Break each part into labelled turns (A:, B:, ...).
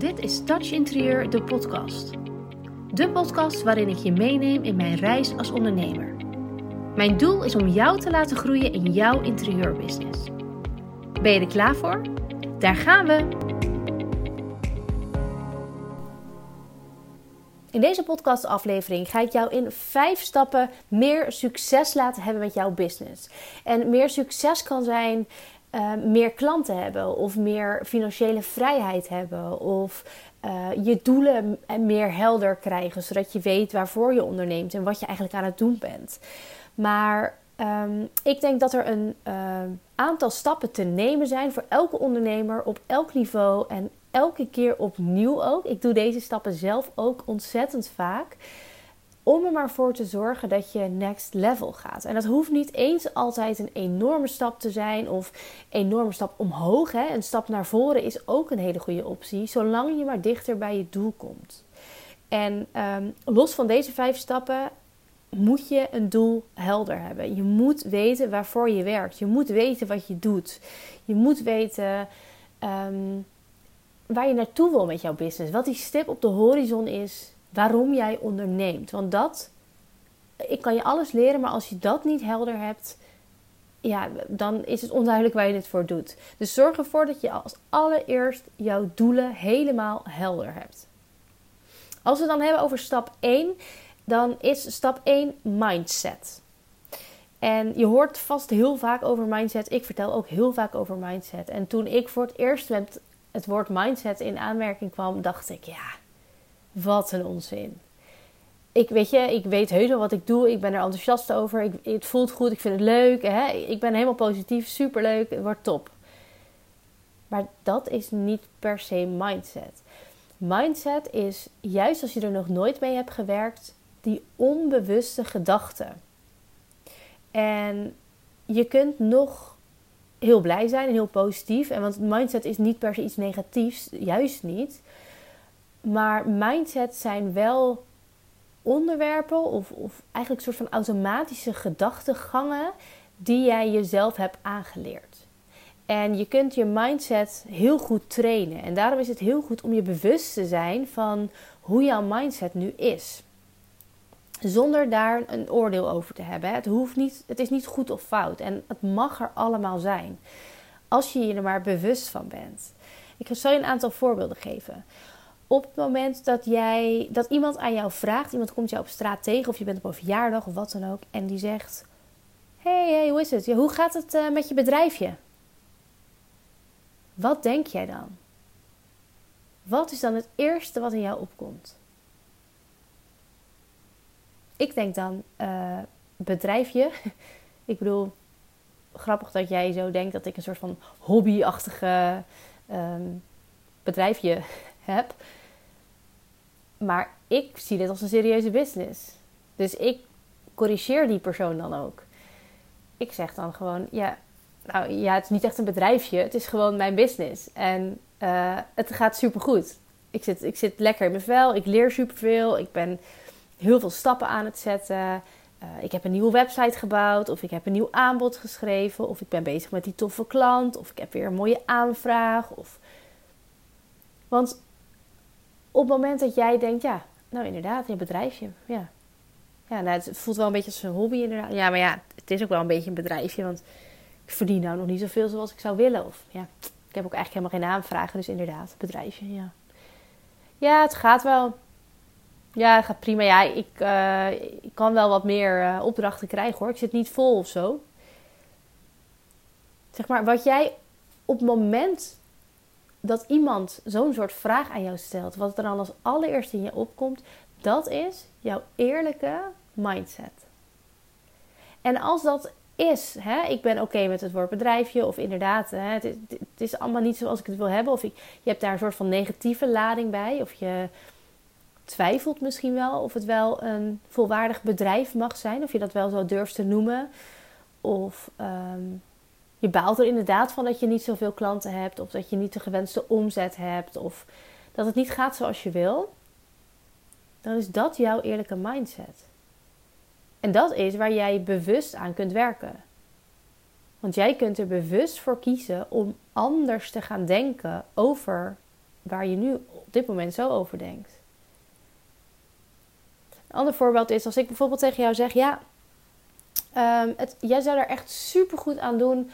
A: Dit is Touch Interieur, de podcast. De podcast waarin ik je meeneem in mijn reis als ondernemer. Mijn doel is om jou te laten groeien in jouw interieurbusiness. Ben je er klaar voor? Daar gaan we! In deze podcastaflevering ga ik jou in vijf stappen meer succes laten hebben met jouw business. En meer succes kan zijn uh, meer klanten hebben of meer financiële vrijheid hebben of uh, je doelen meer helder krijgen, zodat je weet waarvoor je onderneemt en wat je eigenlijk aan het doen bent. Maar um, ik denk dat er een aantal stappen te nemen zijn voor elke ondernemer op elk niveau en elke keer opnieuw ook. Ik doe deze stappen zelf ook ontzettend vaak om er maar voor te zorgen dat je next level gaat. En dat hoeft niet eens altijd een enorme stap te zijn of een enorme stap omhoog. Hè. Een stap naar voren is ook een hele goede optie, zolang je maar dichter bij je doel komt. En um, los van deze vijf stappen moet je een doel helder hebben. Je moet weten waarvoor je werkt. Je moet weten wat je doet. Je moet weten um, waar je naartoe wil met jouw business. Wat die stip op de horizon is waarom jij onderneemt. Want dat, ik kan je alles leren, maar als je dat niet helder hebt, ja, dan is het onduidelijk waar je dit voor doet. Dus zorg ervoor dat je als allereerst jouw doelen helemaal helder hebt. Als we dan hebben over stap 1, dan is stap 1 mindset. En je hoort vast heel vaak over mindset. Ik vertel ook heel vaak over mindset. En toen ik voor het eerst met het woord mindset in aanmerking kwam, dacht ik, ja, wat een onzin. Ik weet je, ik weet heus wel wat ik doe. Ik ben er enthousiast over. Ik, het voelt goed. Ik vind het leuk. Hè? Ik ben helemaal positief. Superleuk. Het wordt top. Maar dat is niet per se mindset. Mindset is juist als je er nog nooit mee hebt gewerkt, die onbewuste gedachte. En je kunt nog heel blij zijn en heel positief. En want mindset is niet per se iets negatiefs, juist niet. Maar mindset zijn wel onderwerpen of, of eigenlijk een soort van automatische gedachtegangen die jij jezelf hebt aangeleerd. En je kunt je mindset heel goed trainen. En daarom is het heel goed om je bewust te zijn van hoe jouw mindset nu is. Zonder daar een oordeel over te hebben. Het, hoeft niet, het is niet goed of fout. En het mag er allemaal zijn. Als je je er maar bewust van bent. Ik zal je een aantal voorbeelden geven op het moment dat jij dat iemand aan jou vraagt, iemand komt jou op straat tegen of je bent op een verjaardag of wat dan ook en die zegt: "Hey, hey hoe is het? Hoe gaat het uh, met je bedrijfje?" Wat denk jij dan? Wat is dan het eerste wat in jou opkomt? Ik denk dan uh, bedrijfje. ik bedoel, grappig dat jij zo denkt dat ik een soort van hobbyachtige um, bedrijfje heb. Maar ik zie dit als een serieuze business. Dus ik corrigeer die persoon dan ook. Ik zeg dan gewoon, ja, nou ja, het is niet echt een bedrijfje. Het is gewoon mijn business. En uh, het gaat supergoed. Ik zit, ik zit lekker in mijn vel. Ik leer superveel. Ik ben heel veel stappen aan het zetten. Uh, ik heb een nieuwe website gebouwd. Of ik heb een nieuw aanbod geschreven. Of ik ben bezig met die toffe klant. Of ik heb weer een mooie aanvraag. Of... Want op het moment dat jij denkt, ja, nou inderdaad, je bedrijfje, ja. Ja, nou, het voelt wel een beetje als een hobby inderdaad. Ja, maar ja, het is ook wel een beetje een bedrijfje, want ik verdien nou nog niet zoveel zoals ik zou willen. Of ja, ik heb ook eigenlijk helemaal geen aanvragen, dus inderdaad, bedrijfje, ja. Ja, het gaat wel. Ja, het gaat prima. Ja, ik, uh, ik kan wel wat meer uh, opdrachten krijgen hoor. Ik zit niet vol of zo. Zeg maar, wat jij op het moment dat iemand zo'n soort vraag aan jou stelt, wat er dan als allereerste in je opkomt, dat is jouw eerlijke mindset. En als dat is, hè, ik ben oké met het woord bedrijfje, of inderdaad, hè, het, is, allemaal niet zoals ik het wil hebben, of ik, je hebt daar een soort van negatieve lading bij, of je twijfelt misschien wel of het wel een volwaardig bedrijf mag zijn, of je dat wel zo durft te noemen, of um, je baalt er inderdaad van dat je niet zoveel klanten hebt, of dat je niet de gewenste omzet hebt, of dat het niet gaat zoals je wil, dan is dat jouw eerlijke mindset. En dat is waar jij bewust aan kunt werken. Want jij kunt er bewust voor kiezen om anders te gaan denken over waar je nu op dit moment zo over denkt. Een ander voorbeeld is als ik bijvoorbeeld tegen jou zeg: Ja, um, het, jij zou er echt super goed aan doen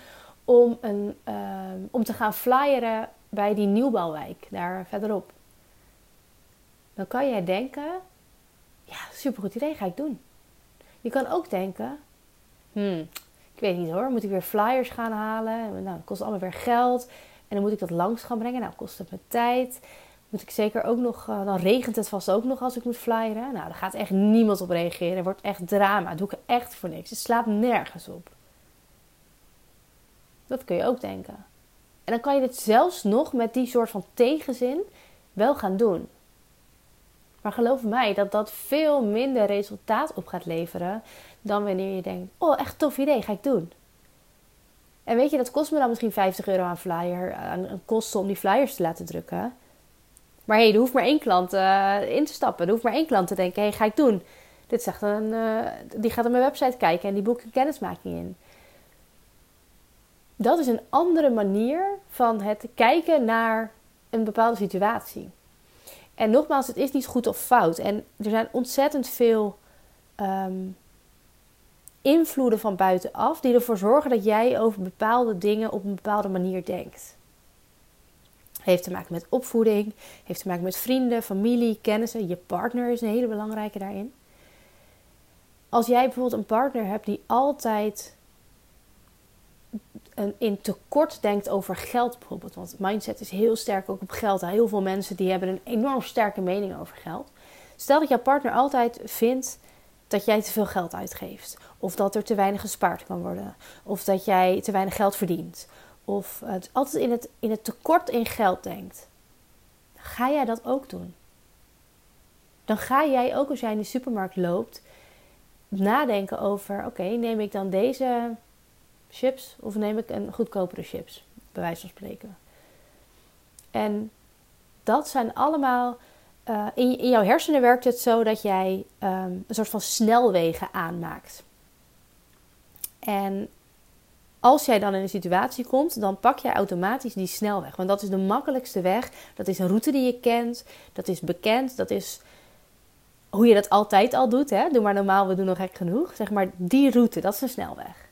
A: om, een, ehm, om te gaan flyeren bij die nieuwbouwwijk daar verderop. Dan kan jij denken: Ja, supergoed idee, ga ik doen. Je kan ook denken: Hmm, ik weet niet hoor, moet ik weer flyers gaan halen? Nou, dat kost allemaal weer geld. En dan moet ik dat langs gaan brengen. Nou, kost het me tijd. Moet ik zeker ook nog, uh, dan regent het vast ook nog als ik moet flyeren. Nou, daar gaat echt niemand op reageren. Er wordt echt drama. Doe ik echt voor niks. Het slaat nergens op. Dat kun je ook denken. En dan kan je dit zelfs nog met die soort van tegenzin wel gaan doen. Maar geloof mij dat dat veel minder resultaat op gaat leveren dan wanneer je denkt: Oh, echt tof idee, ga ik doen. En weet je, dat kost me dan misschien 50 euro aan flyer, aan kosten om die flyers te laten drukken. Maar hé, hey, er hoeft maar één klant uh, in te stappen. Er hoeft maar één klant te denken: hé, hey, ga ik doen. Dit zegt een, uh, die gaat op mijn website kijken en die boekt een kennismaking in. Dat is een andere manier van het kijken naar een bepaalde situatie. En nogmaals, het is niet goed of fout. En er zijn ontzettend veel um, invloeden van buitenaf die ervoor zorgen dat jij over bepaalde dingen op een bepaalde manier denkt. Heeft te maken met opvoeding, heeft te maken met vrienden, familie, kennissen. Je partner is een hele belangrijke daarin. Als jij bijvoorbeeld een partner hebt die altijd een, in tekort denkt over geld bijvoorbeeld. Want mindset is heel sterk ook op geld. Heel veel mensen die hebben een enorm sterke mening over geld. Stel dat jouw partner altijd vindt dat jij te veel geld uitgeeft. Of dat er te weinig gespaard kan worden. Of dat jij te weinig geld verdient. Of altijd in het, in het tekort in geld denkt. Ga jij dat ook doen? Dan ga jij ook als jij in de supermarkt loopt nadenken over: oké, neem ik dan deze chips of neem ik een goedkopere chips, bij wijze van spreken. En dat zijn allemaal. Uh, in, in, jouw hersenen werkt het zo dat jij um, een soort van snelwegen aanmaakt. En als jij dan in een situatie komt, dan pak jij automatisch die snelweg. Want dat is de makkelijkste weg. Dat is een route die je kent. Dat is bekend. Dat is hoe je dat altijd al doet. Hè? Doe maar normaal, we doen nog gek genoeg. Zeg maar, die route, dat is een snelweg.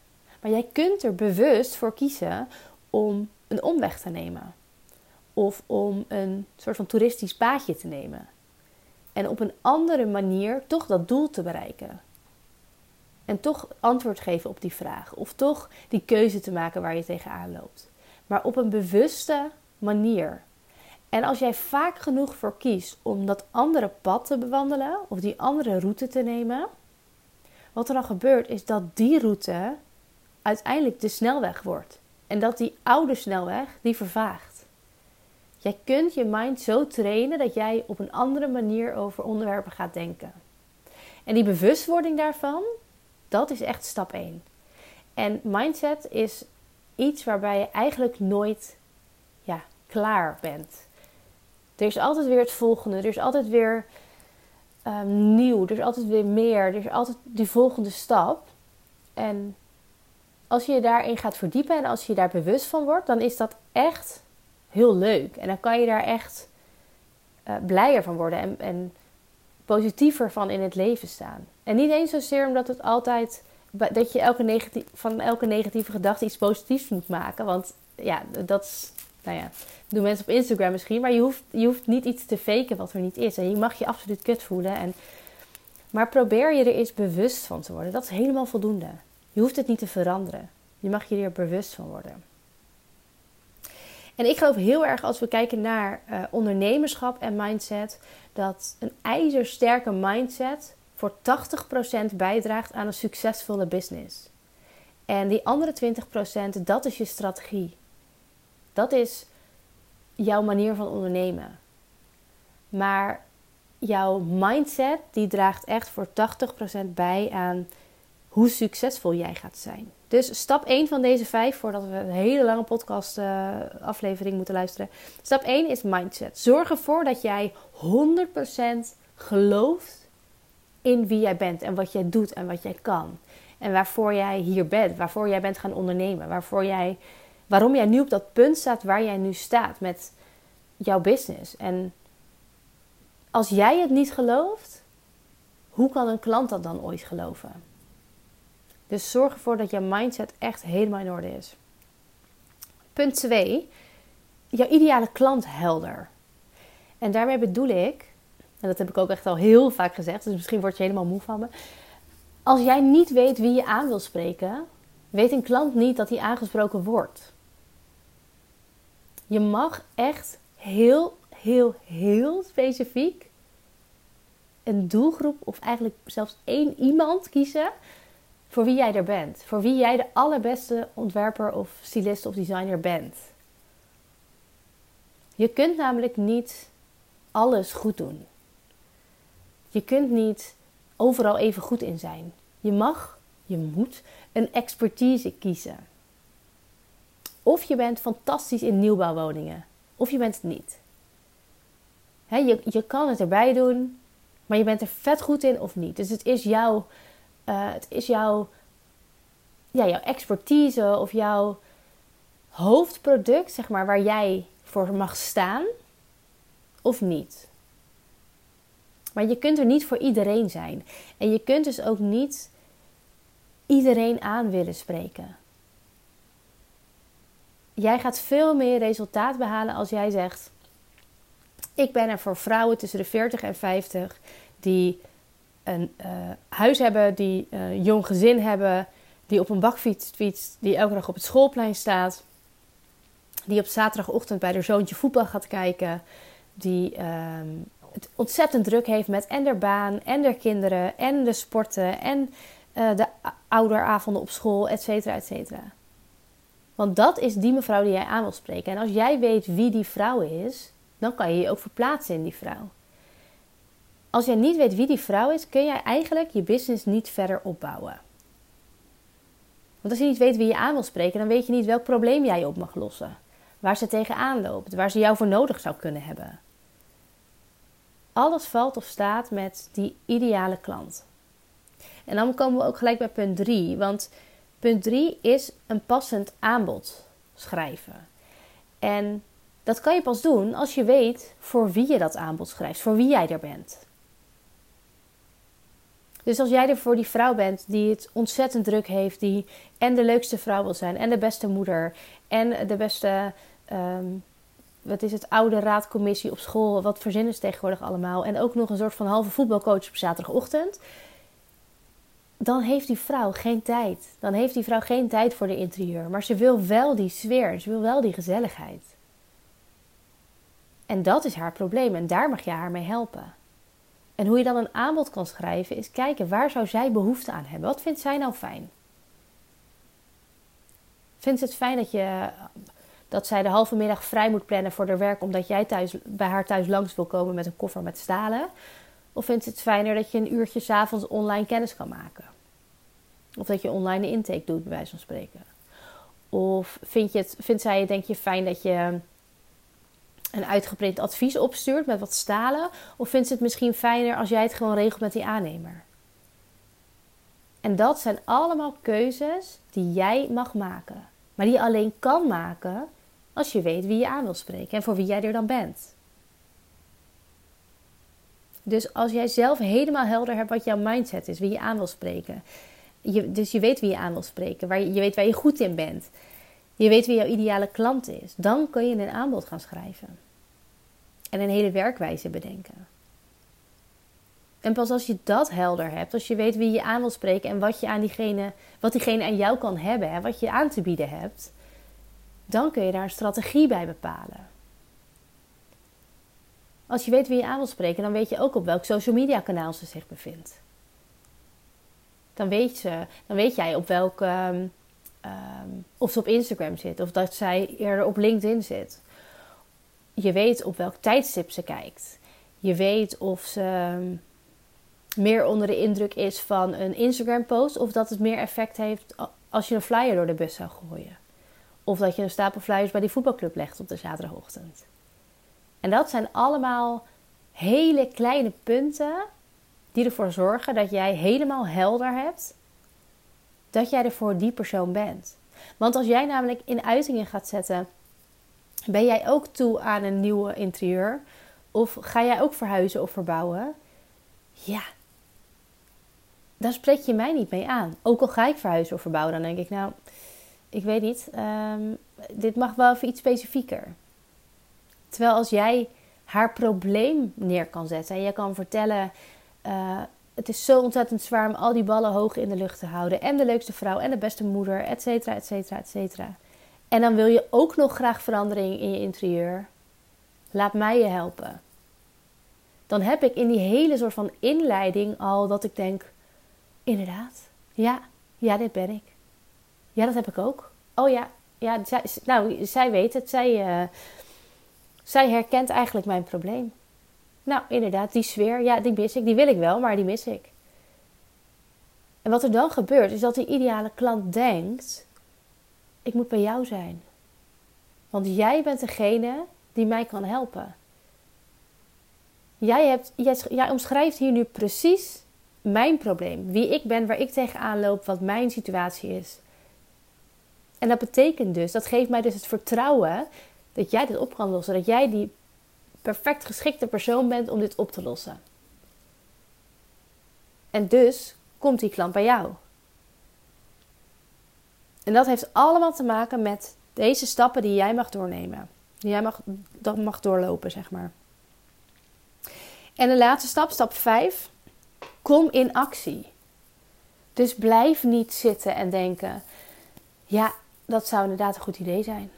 A: Maar jij kunt er bewust voor kiezen om een omweg te nemen. Of om een soort van toeristisch paadje te nemen. En op een andere manier toch dat doel te bereiken. En toch antwoord geven op die vraag. Of toch die keuze te maken waar je tegenaan loopt. Maar op een bewuste manier. En als jij vaak genoeg voor kiest om dat andere pad te bewandelen. Of die andere route te nemen. Wat er dan gebeurt is dat die route uiteindelijk de snelweg wordt. En dat die oude snelweg, die vervaagt. Jij kunt je mind zo trainen dat jij op een andere manier over onderwerpen gaat denken. En die bewustwording daarvan, dat is echt stap 1. En mindset is iets waarbij je eigenlijk nooit ja, klaar bent. Er is altijd weer het volgende, er is altijd weer um, nieuw, er is altijd weer meer, er is altijd die volgende stap. En als je je daarin gaat verdiepen en als je je daar bewust van wordt, dan is dat echt heel leuk. En dan kan je daar echt uh, blijer van worden en, en positiever van in het leven staan. En niet eens zozeer omdat het altijd dat je elke negatief, van elke negatieve gedachte iets positiefs moet maken. Want ja, dat is, nou ja, doen mensen op Instagram misschien. Maar je hoeft, je hoeft niet iets te faken wat er niet is. En je mag je absoluut kut voelen. En, maar probeer je er eens bewust van te worden. Dat is helemaal voldoende. Je hoeft het niet te veranderen. Je mag je er bewust van worden. En ik geloof heel erg als we kijken naar uh, ondernemerschap en mindset, dat een ijzersterke mindset voor 80% bijdraagt aan een succesvolle business. En die andere 20%, dat is je strategie. Dat is jouw manier van ondernemen. Maar jouw mindset, die draagt echt voor 80% bij aan hoe succesvol jij gaat zijn. Dus stap 1 van deze 5, voordat we een hele lange podcast uh, aflevering moeten luisteren. Stap 1 is mindset. Zorg ervoor dat jij 100% gelooft in wie jij bent en wat jij doet en wat jij kan. En waarvoor jij hier bent, waarvoor jij bent gaan ondernemen, waarvoor jij, waarom jij nu op dat punt staat waar jij nu staat. Met jouw business. En als jij het niet gelooft, hoe kan een klant dat dan ooit geloven? Dus zorg ervoor dat je mindset echt helemaal in orde is. Punt 2. Jouw ideale klant helder. En daarmee bedoel ik, en dat heb ik ook echt al heel vaak gezegd, dus misschien word je helemaal moe van me. Als jij niet weet wie je aan wil spreken, weet een klant niet dat hij aangesproken wordt. Je mag echt heel, heel, heel specifiek een doelgroep of eigenlijk zelfs één iemand kiezen voor wie jij er bent. Voor wie jij de allerbeste ontwerper of stylist of designer bent. Je kunt namelijk niet alles goed doen. Je kunt niet overal even goed in zijn. Je mag, je moet een expertise kiezen. Of je bent fantastisch in nieuwbouwwoningen, of je bent het niet. je, je kan het erbij doen, maar je bent er vet goed in of niet. Dus het is jouw, uh, het is jouw, ja, jouw expertise of jouw hoofdproduct, zeg maar, waar jij voor mag staan of niet. Maar je kunt er niet voor iedereen zijn. En je kunt dus ook niet iedereen aan willen spreken. Jij gaat veel meer resultaat behalen als jij zegt: Ik ben er voor vrouwen tussen de 40 en 50 die een uh, huis hebben, die uh, jong gezin hebben, die op een bakfiets fietst, die elke dag op het schoolplein staat, die op zaterdagochtend bij haar zoontje voetbal gaat kijken, die ehm, het ontzettend druk heeft met en de baan en de kinderen en de sporten en uh, de ouderavonden op school, et cetera, et cetera. Want dat is die mevrouw die jij aan wil spreken. En als jij weet wie die vrouw is, dan kan je je ook verplaatsen in die vrouw. Als jij niet weet wie die vrouw is, kun jij eigenlijk je business niet verder opbouwen. Want als je niet weet wie je aan wil spreken, dan weet je niet welk probleem jij op mag lossen. Waar ze tegenaan loopt, waar ze jou voor nodig zou kunnen hebben. Alles valt of staat met die ideale klant. En dan komen we ook gelijk bij punt 3. Want punt 3 is een passend aanbod schrijven. En dat kan je pas doen als je weet voor wie je dat aanbod schrijft, voor wie jij er bent. Dus als jij er voor die vrouw bent die het ontzettend druk heeft, die en de leukste vrouw wil zijn, en de beste moeder, en de beste, um, wat is het, oude raadcommissie op school, wat verzinnen ze tegenwoordig allemaal, en ook nog een soort van halve voetbalcoach op zaterdagochtend, dan heeft die vrouw geen tijd. Dan heeft die vrouw geen tijd voor de interieur. Maar ze wil wel die sfeer, ze wil wel die gezelligheid. En dat is haar probleem en daar mag je haar mee helpen. En hoe je dan een aanbod kan schrijven is kijken waar zou zij behoefte aan hebben. Wat vindt zij nou fijn? Vindt ze het fijn dat, je, dat zij de halve middag vrij moet plannen voor haar werk omdat jij thuis, bij haar thuis langs wil komen met een koffer met stalen? Of vindt ze het fijner dat je een uurtje s'avonds online kennis kan maken? Of dat je online een intake doet, bij wijze van spreken. Of je vindt zij denk je fijn dat je een uitgeprint advies opstuurt met wat stalen? Of vindt ze het misschien fijner als jij het gewoon regelt met die aannemer? En dat zijn allemaal keuzes die jij mag maken. Maar die je alleen kan maken als je weet wie je aan wil spreken en voor wie jij er dan bent. Dus als jij zelf helemaal helder hebt wat jouw mindset is, wie je aan wil spreken. Dus je weet wie je aan wil spreken, waar je, je weet waar je goed in bent. Je weet wie jouw ideale klant is. Dan kun je een aanbod gaan schrijven. En een hele werkwijze bedenken. En pas als je dat helder hebt, als je weet wie je aan wil spreken en wat, je aan diegene, wat diegene aan jou kan hebben en wat je aan te bieden hebt, dan kun je daar een strategie bij bepalen. Als je weet wie je aan wil spreken, dan weet je ook op welk social media kanaal ze zich bevindt. Dan weet, ze, dan weet jij op welk. Um, of ze op Instagram zit of dat zij eerder op LinkedIn zit. Je weet op welk tijdstip ze kijkt. Je weet of ze ehm, meer onder de indruk is van een Instagram-post of dat het meer effect heeft als je een flyer door de bus zou gooien. Of dat je een stapel flyers bij die voetbalclub legt op de zaterdagochtend. En dat zijn allemaal hele kleine punten die ervoor zorgen dat jij helemaal helder hebt dat jij er voor die persoon bent. Want als jij namelijk in uitingen gaat zetten: Ben jij ook toe aan een nieuwe interieur? Of ga jij ook verhuizen of verbouwen? Ja, daar spreek je mij niet mee aan. Ook al ga ik verhuizen of verbouwen, dan denk ik, nou, ik weet niet, ehm, dit mag wel even iets specifieker. Terwijl als jij haar probleem neer kan zetten en je kan vertellen: uh, Het is zo ontzettend zwaar om al die ballen hoog in de lucht te houden. En de leukste vrouw en de beste moeder, et cetera, et cetera, et cetera. En dan wil je ook nog graag verandering in je interieur. Laat mij je helpen. Dan heb ik in die hele soort van inleiding al dat ik denk: Inderdaad, ja, ja, dit ben ik. Ja, dat heb ik ook. Oh ja, ja zij, nou, zij weet het. Zij, uh, zij herkent eigenlijk mijn probleem. Nou, inderdaad, die sfeer, ja, die mis ik. Die wil ik wel, maar die mis ik. En wat er dan gebeurt, is dat die ideale klant denkt: ik moet bij jou zijn. Want jij bent degene die mij kan helpen. Jij, hebt, jij, jij omschrijft hier nu precies mijn probleem. Wie ik ben, waar ik tegenaan loop, wat mijn situatie is. En dat betekent dus, dat geeft mij dus het vertrouwen dat jij dit op kan lossen. Dat jij die perfect geschikte persoon bent om dit op te lossen. En dus komt die klant bij jou. En dat heeft allemaal te maken met deze stappen die jij mag doornemen. Die jij mag, dat mag doorlopen, zeg maar. En de laatste stap, stap 5. Kom in actie. Dus blijf niet zitten en denken: ja, dat zou inderdaad een goed idee zijn.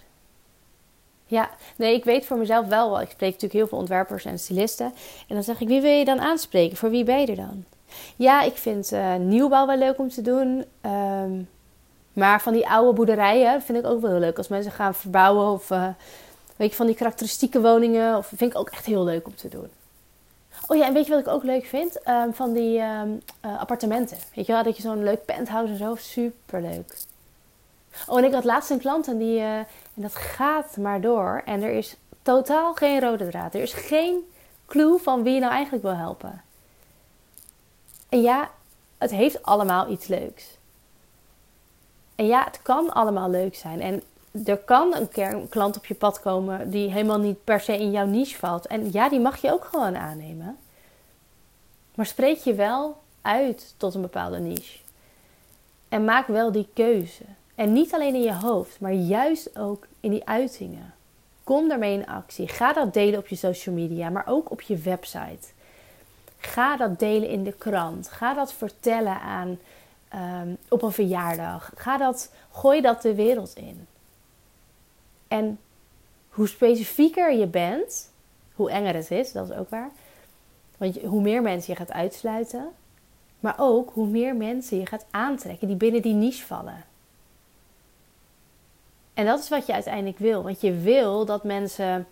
A: Ja, nee, ik weet voor mezelf wel wel. Ik spreek natuurlijk heel veel ontwerpers en stylisten. En dan zeg ik: wie wil je dan aanspreken? Voor wie ben je er dan? Ja, ik vind uh, nieuwbouw wel leuk om te doen. Ehm, maar van die oude boerderijen vind ik ook wel heel leuk. Als mensen gaan verbouwen of uh, weet je, van die karakteristieke woningen. Of, vind ik ook echt heel leuk om te doen. Oh ja, en weet je wat ik ook leuk vind? Um, van die um, uh, appartementen. Weet je wel, dat je zo'n leuk penthouse en zo. Super leuk. Oh, en ik had laatst een klant en, die, uh, en dat gaat maar door. En er is totaal geen rode draad. Er is geen clue van wie je nou eigenlijk wil helpen. En ja, het heeft allemaal iets leuks. En ja, het kan allemaal leuk zijn. En er kan een keer een klant op je pad komen die helemaal niet per se in jouw niche valt. En ja, die mag je ook gewoon aannemen. Maar spreek je wel uit tot een bepaalde niche. En maak wel die keuze. En niet alleen in je hoofd, maar juist ook in die uitingen. Kom daarmee in actie. Ga dat delen op je social media, maar ook op je website. Ga dat delen in de krant. Ga dat vertellen aan Ehm, op een verjaardag. Ga dat, gooi dat de wereld in. En hoe specifieker je bent, hoe enger het is, dat is ook waar. Want hoe meer mensen je gaat uitsluiten, maar ook hoe meer mensen je gaat aantrekken die binnen die niche vallen. En dat is wat je uiteindelijk wil. Want je wil dat mensen.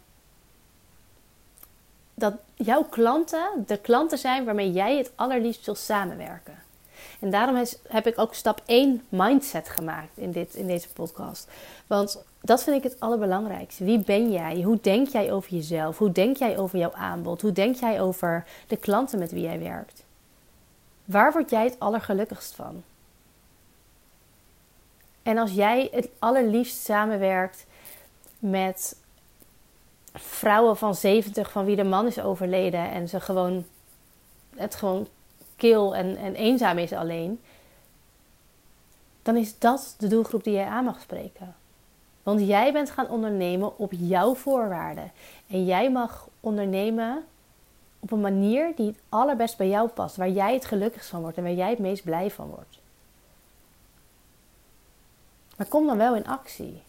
A: dat jouw klanten de klanten zijn waarmee jij het allerliefst wil samenwerken. En daarom heb ik ook stap 1 mindset gemaakt in, dit, in deze podcast. Want dat vind ik het allerbelangrijkste. Wie ben jij? Hoe denk jij over jezelf? Hoe denk jij over jouw aanbod? Hoe denk jij over de klanten met wie jij werkt? Waar word jij het allergelukkigst van? En als jij het allerliefst samenwerkt met vrouwen van 70 van wie de man is overleden en ze gewoon het gewoon kil en, en eenzaam is alleen, dan is dat de doelgroep die jij aan mag spreken. Want jij bent gaan ondernemen op jouw voorwaarden. En jij mag ondernemen op een manier die het allerbest bij jou past. Waar jij het gelukkigst van wordt en waar jij het meest blij van wordt. Maar kom dan wel in actie.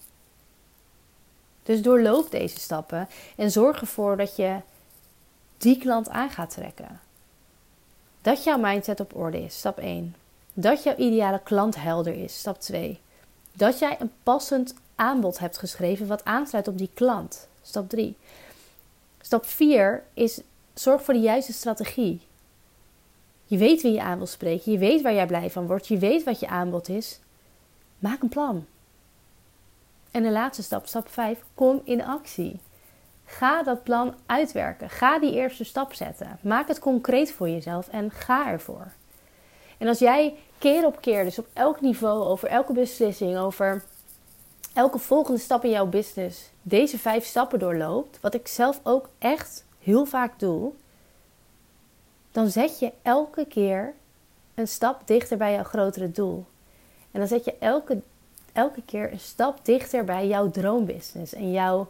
A: Dus doorloop deze stappen en zorg ervoor dat je die klant aan gaat trekken. Dat jouw mindset op orde is, stap 1. Dat jouw ideale klant helder is, stap 2. Dat jij een passend aanbod hebt geschreven wat aansluit op die klant, stap 3. Stap 4 is zorg voor de juiste strategie. Je weet wie je aan wil spreken, je weet waar jij blij van wordt, je weet wat je aanbod is. Maak een plan. En de laatste stap, stap 5, kom in actie. Ga dat plan uitwerken. Ga die eerste stap zetten. Maak het concreet voor jezelf en ga ervoor. En als jij keer op keer, dus op elk niveau, over elke beslissing, over elke volgende stap in jouw business deze vijf stappen doorloopt, wat ik zelf ook echt heel vaak doe, dan zet je elke keer een stap dichter bij jouw grotere doel. En dan zet je elke, elke keer een stap dichter bij jouw droombusiness en jouw,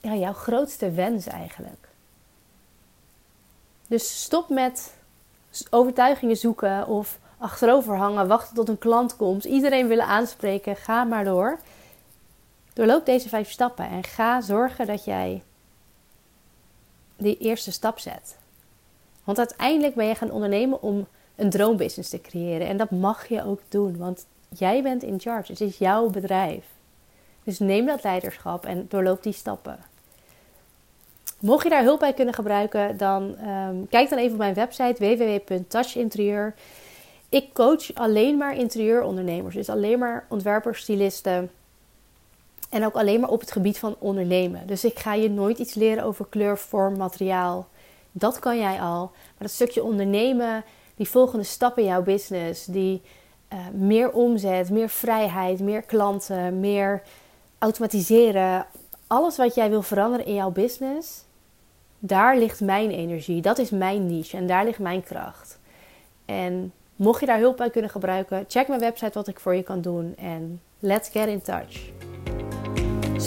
A: ja, jouw grootste wens eigenlijk. Dus stop met overtuigingen zoeken of achterover hangen, wachten tot een klant komt, iedereen willen aanspreken, ga maar door. Doorloop deze vijf stappen en ga zorgen dat jij die eerste stap zet. Want uiteindelijk ben je gaan ondernemen om een droombusiness te creëren. En dat mag je ook doen, want jij bent in charge. Het is jouw bedrijf. Dus neem dat leiderschap en doorloop die stappen. Mocht je daar hulp bij kunnen gebruiken, dan um, kijk dan even op mijn website www.touchinterieur. Ik coach alleen maar interieurondernemers, dus alleen maar ontwerpers, stylisten en ook alleen maar op het gebied van ondernemen. Dus ik ga je nooit iets leren over kleur, vorm, materiaal. Dat kan jij al. Maar dat stukje ondernemen, die volgende stap in jouw business, die uh, meer omzet, meer vrijheid, meer klanten, meer automatiseren, alles wat jij wil veranderen in jouw business, daar ligt mijn energie. Dat is mijn niche en daar ligt mijn kracht. En mocht je daar hulp bij kunnen gebruiken, check mijn website wat ik voor je kan doen en let's get in touch.